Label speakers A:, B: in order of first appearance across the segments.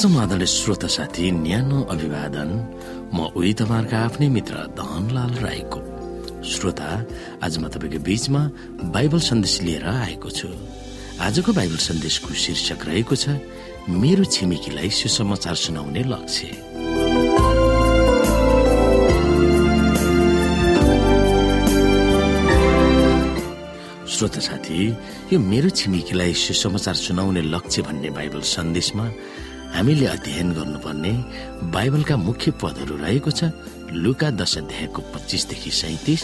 A: समाधान श्रोता साथी न्यानो अभिवादन। म उही तपाईँहरूका आफ्नै मित्र धनलाल राईको। श्रोता आज म तपाईँको बीचमा बाइबल सन्देश लिएर आएको छु। आजको बाइबल सन्देशको शीर्षक रहेको छ मेरो छिमेकीलाई सुसमाचार सुनाउने लक्ष्य। श्रोता साथी यो मेरो छिमेकीलाई सुसमाचार सुनाउने लक्ष्य भन्ने बाइबल सन्देशमा हामीले अध्ययन गर्नुपर्ने बाइबलका मुख्य पदहरू रहेको छ। लुका दश अध्यायको पच्चिसदेखि सैतिस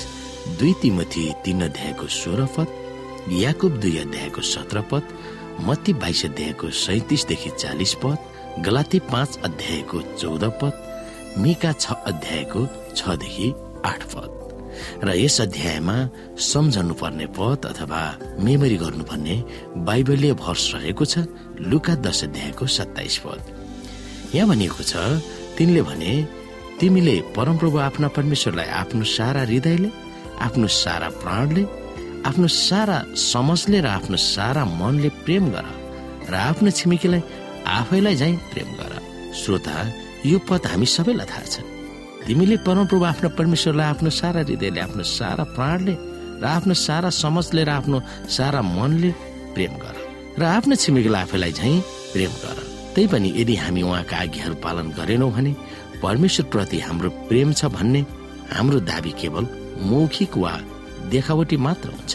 A: दुई तिमथी तीन अध्यायको सोह्र पद याकुब दुई अध्यायको सत्र पद मत्ती बाइस अध्यायको सैतिसदेखि चालिस पद गलाती पाँच अध्यायको चौध पद मिका छ अध्यायको छदेखि आठ पद। र यस अध्यायमा सम्झनु पर्ने पद अथवा मेमोरी गर्नुपर्ने बाइबलीय भर्स रहेको छ। लुका दश अध्यायको सत्ताइस पद। यहाँ भनिएको छ तिनले भने तिमीले परमप्रभु आफ्ना परमेश्वरलाई आफ्नो सारा हृदयले आफ्नो सारा प्राणले आफ्नो सारा समझले र आफ्नो सारा मनले प्रेम गर र आफ्नो छिमेकीलाई आफैलाई झै प्रेम गर। श्रोता यो पद हामी सबैलाई थाहा छ। तिमीले परमप्रभु आफ्नो परमेश्वरलाई आफ्नो सारा हृदयले आफ्नो सारा प्राणले र आफ्नो सारा समझले र आफ्नो सारा मनले प्रेम गर। र आफ्नो छिमेकीलाई आफैलाई झै प्रेम गर। त्यही पनि यदि हामी उहाँका आज्ञाहरू पालन गरेनौँ भने परमेश्वर प्रति हाम्रो प्रेम छ भन्ने हाम्रो दावी केवल मौखिक वा देखावटी मात्र हुन्छ।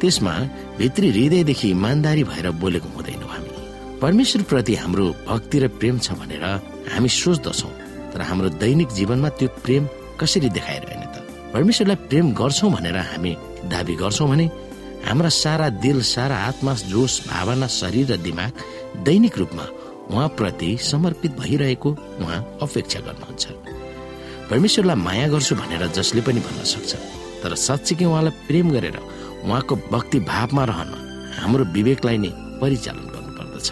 A: त्यसमा भित्री हृदयदेखि इमान्दारी भएर बोलेको हुँदैनौँ हामी। परमेश्वर प्रति हाम्रो भक्ति र प्रेम छ भनेर हामी सोच्दछौँ तर हाम्रो दैनिक जीवनमा त्यो प्रेम कसरी देखाइरहने त? परमेश्वरलाई प्रेम गर्छौँ भनेर हामी दावी गर्छौँ भने हाम्रा सारा दिल सारा आत्मा जोस भावना शरीर र दिमाग दैनिक रूपमा उहाँप्रति समर्पित भइरहेको उहाँ अपेक्षा गर्नुहुन्छ। परमेश्वरलाई माया गर्छु भनेर जसले पनि भन्न सक्छ तर साँच्चीकै उहाँलाई प्रेम गरेर उहाँको भक्ति भावमा रहन हाम्रो विवेकलाई नै परिचालन गर्नुपर्दछ।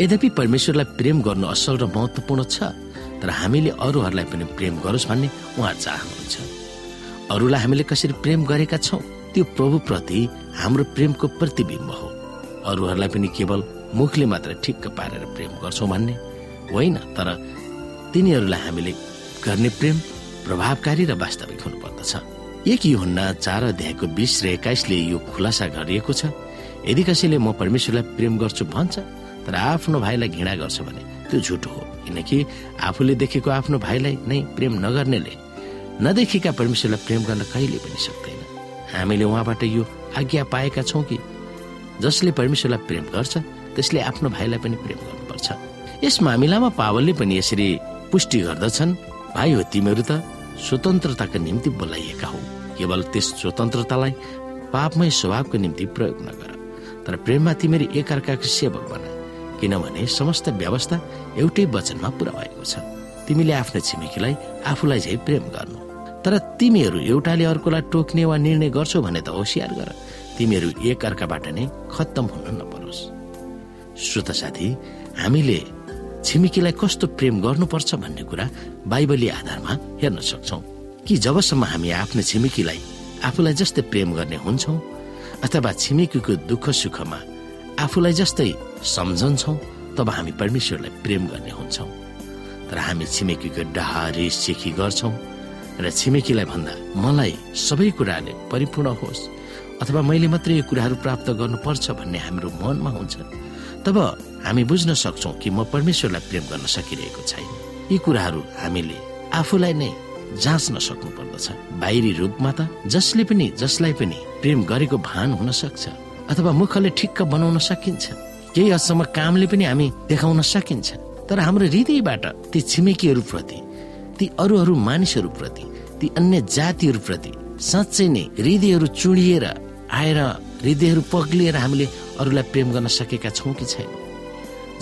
A: यद्यपि परमेश्वरलाई प्रेम गर्नु असल र महत्वपूर्ण छ तर हामीले अरूहरूलाई पनि प्रेम गरोस् भन्ने उहाँ चाहनुहुन्छ। अरूलाई हामीले कसरी प्रेम गरेका छौँ? त्यो प्रभुप्रति हाम्रो प्रेमको प्रतिबिम्ब हो। अरूहरूलाई पनि केवल मुखले मात्र ठिक्क पारेर प्रेम गर्छौँ भन्ने? होइन तर तिनीहरूलाई हामीले गर्ने प्रेम प्रभावकारी र वास्तविक हुनुपर्दछ। एक हुन्ना चार अध्यायको बिस र एक्काइसले यो खुलासा गरिएको छ यदि कसैले म परमेश्वरलाई प्रेम गर्छु भन्छ तर आफ्नो भाइलाई घृणा गर्छ भने त्यो झुटो हो किनकि आफूले देखेको आफ्नो भाइलाई नै प्रेम नगर्नेले नदेखेका परमेश्वरलाई प्रेम गर्न कहिले पनि सक्दैन। हामीले उहाँबाट यो आज्ञा पाएका छौँ कि जसले परमेश्वरलाई प्रेम गर्छ त्यसले आफ्नो भाइलाई पनि प्रेम गर्नुपर्छ। यस मामिलामा पावलले पनि यसरी पुष्टि गर्दछन् भाइ हो तिमीहरू त स्वतन्त्रताका निम्ति बोलाइएका हो। केवल त्यस स्वतन्त्रतालाई पापमय स्वभावको निम्ति प्रयोग नगर तर प्रेममा तिमीहरू एकअर्काको सेवक बना। किनभने समस्त व्यवस्था एउटै वचनमा पुरा भएको छ। तिमीले आफ्नो छिमेकीलाई आफूलाई झै प्रेम गर्नु तर तिमीहरू एउटाले अर्कोलाई टोक्ने वा निर्णय गर्छौ भने त होसियार गर। तिमीहरू एक अर्काबाट नै खत्तम हुन नपरोस्। श्रोत साथी हामीले छिमेकीलाई कस्तो प्रेम गर्नुपर्छ भन्ने कुरा बाइबली आधारमा हेर्न सक्छौ कि जबसम्म हामी आफ्नो छिमेकीलाई आफूलाई जस्तै प्रेम गर्ने हुन्छौ अथवा छिमेकीको दुःख सुखमा आफूलाई जस्तै सम्झन्छौ तब हामी परमेश्वरलाई प्रेम गर्ने हुन्छौ। तर हामी छिमेकीको डहारे सेखी गर्छौ। र छिमेकीलाई भन्दा मलाई सबै कुराले परिपूर्ण होस् अथवा मैले मात्रै यो कुराहरू प्राप्त गर्नुपर्छ भन्ने हाम्रो मनमा हुन्छ। तब हामी बुझ्न सक्छौ कि म परमेश्वरलाई प्रेम गर्न सकिरहेको छैन। यी कुराहरू हामीले आफूलाई नै जाँच्न सक्नु पर्दछ बाहिरी रूपमा त जसले पनि जसलाई पनि प्रेम गरेको भान हुन सक्छ अथवा मुखले ठिक्क बनाउन सकिन्छ। केही हदसम्म कामले पनि हामी देखाउन सकिन्छ। तर हाम्रो हृदयबाट ती छिमेकीहरूप्रति ती अरू अरू मानिसहरूप्रति ती अन्य जातिहरूप्रति साँच्चै नै हृदयहरू चुडिएर आएर हृदयहरू पग्लिएर हामीले अरूलाई प्रेम गर्न सकेका छौँ कि छैन?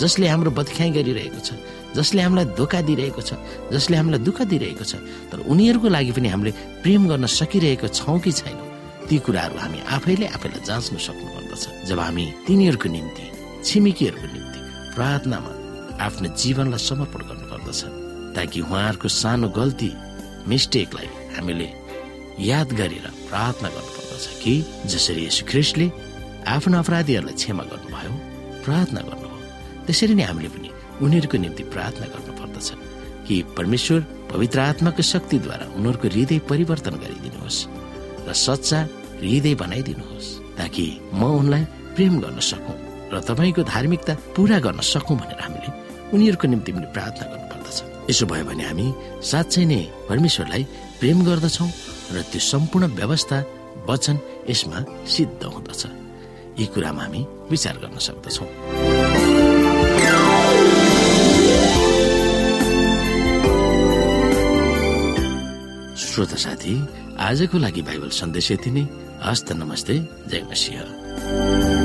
A: जसले हाम्रो बदख्याइ गरिरहेको छ जसले हामीलाई धोका दिइरहेको छ जसले हामीलाई दुःख दिइरहेको छ तर उनीहरूको लागि पनि हामीले प्रेम गर्न सकिरहेको छौँ कि छैनौँ? ती कुराहरू हामी आफैले आफैलाई जाँच्नु सक्नु पर्दछ जब हामी तिनीहरूको निम्ति छिमेकीहरूको निम्ति प्रार्थनामा आफ्नो जीवनलाई समर्पण गर्नुपर्दछ ताकि उहाँहरूको सानो गल्ती मिस्टेकलाई हामीले याद गरेर प्रार्थना गर्नुपर्दछ कि जसरी यस ख्रिस्टले आफ्नो अपराधीहरूलाई क्षमा गर्नुभयो प्रार्थना गर्नुभयो। त्यसरी नै हामीले पनि उनीहरूको निम्ति प्रार्थना गर्नुपर्दछ कि परमेश्वर पवित्र आत्माको शक्तिद्वारा उनीहरूको हृदय परिवर्तन गरिदिनुहोस् र सच्चा हृदय बनाइदिनुहोस् ताकि म उनलाई प्रेम गर्न सकौँ र तपाईँको धार्मिकता पूरा गर्न सकौँ भनेर हामीले उनीहरूको निम्ति पनि प्रार्थना गर्नुपर्दछ। यसो भयो भने हामी साँच्चै नै परमेश्वरलाई प्रेम गर्दछौँ र त्यो सम्पूर्ण व्यवस्था वचन यसमा सिद्ध हुँदछ। यी कुरामा हामी विचार गर्न सक्दछौँ। श्रोता साथी आजको लागि बाइबल सन्देश यति नै। हस्त नमस्ते जय मसिंह।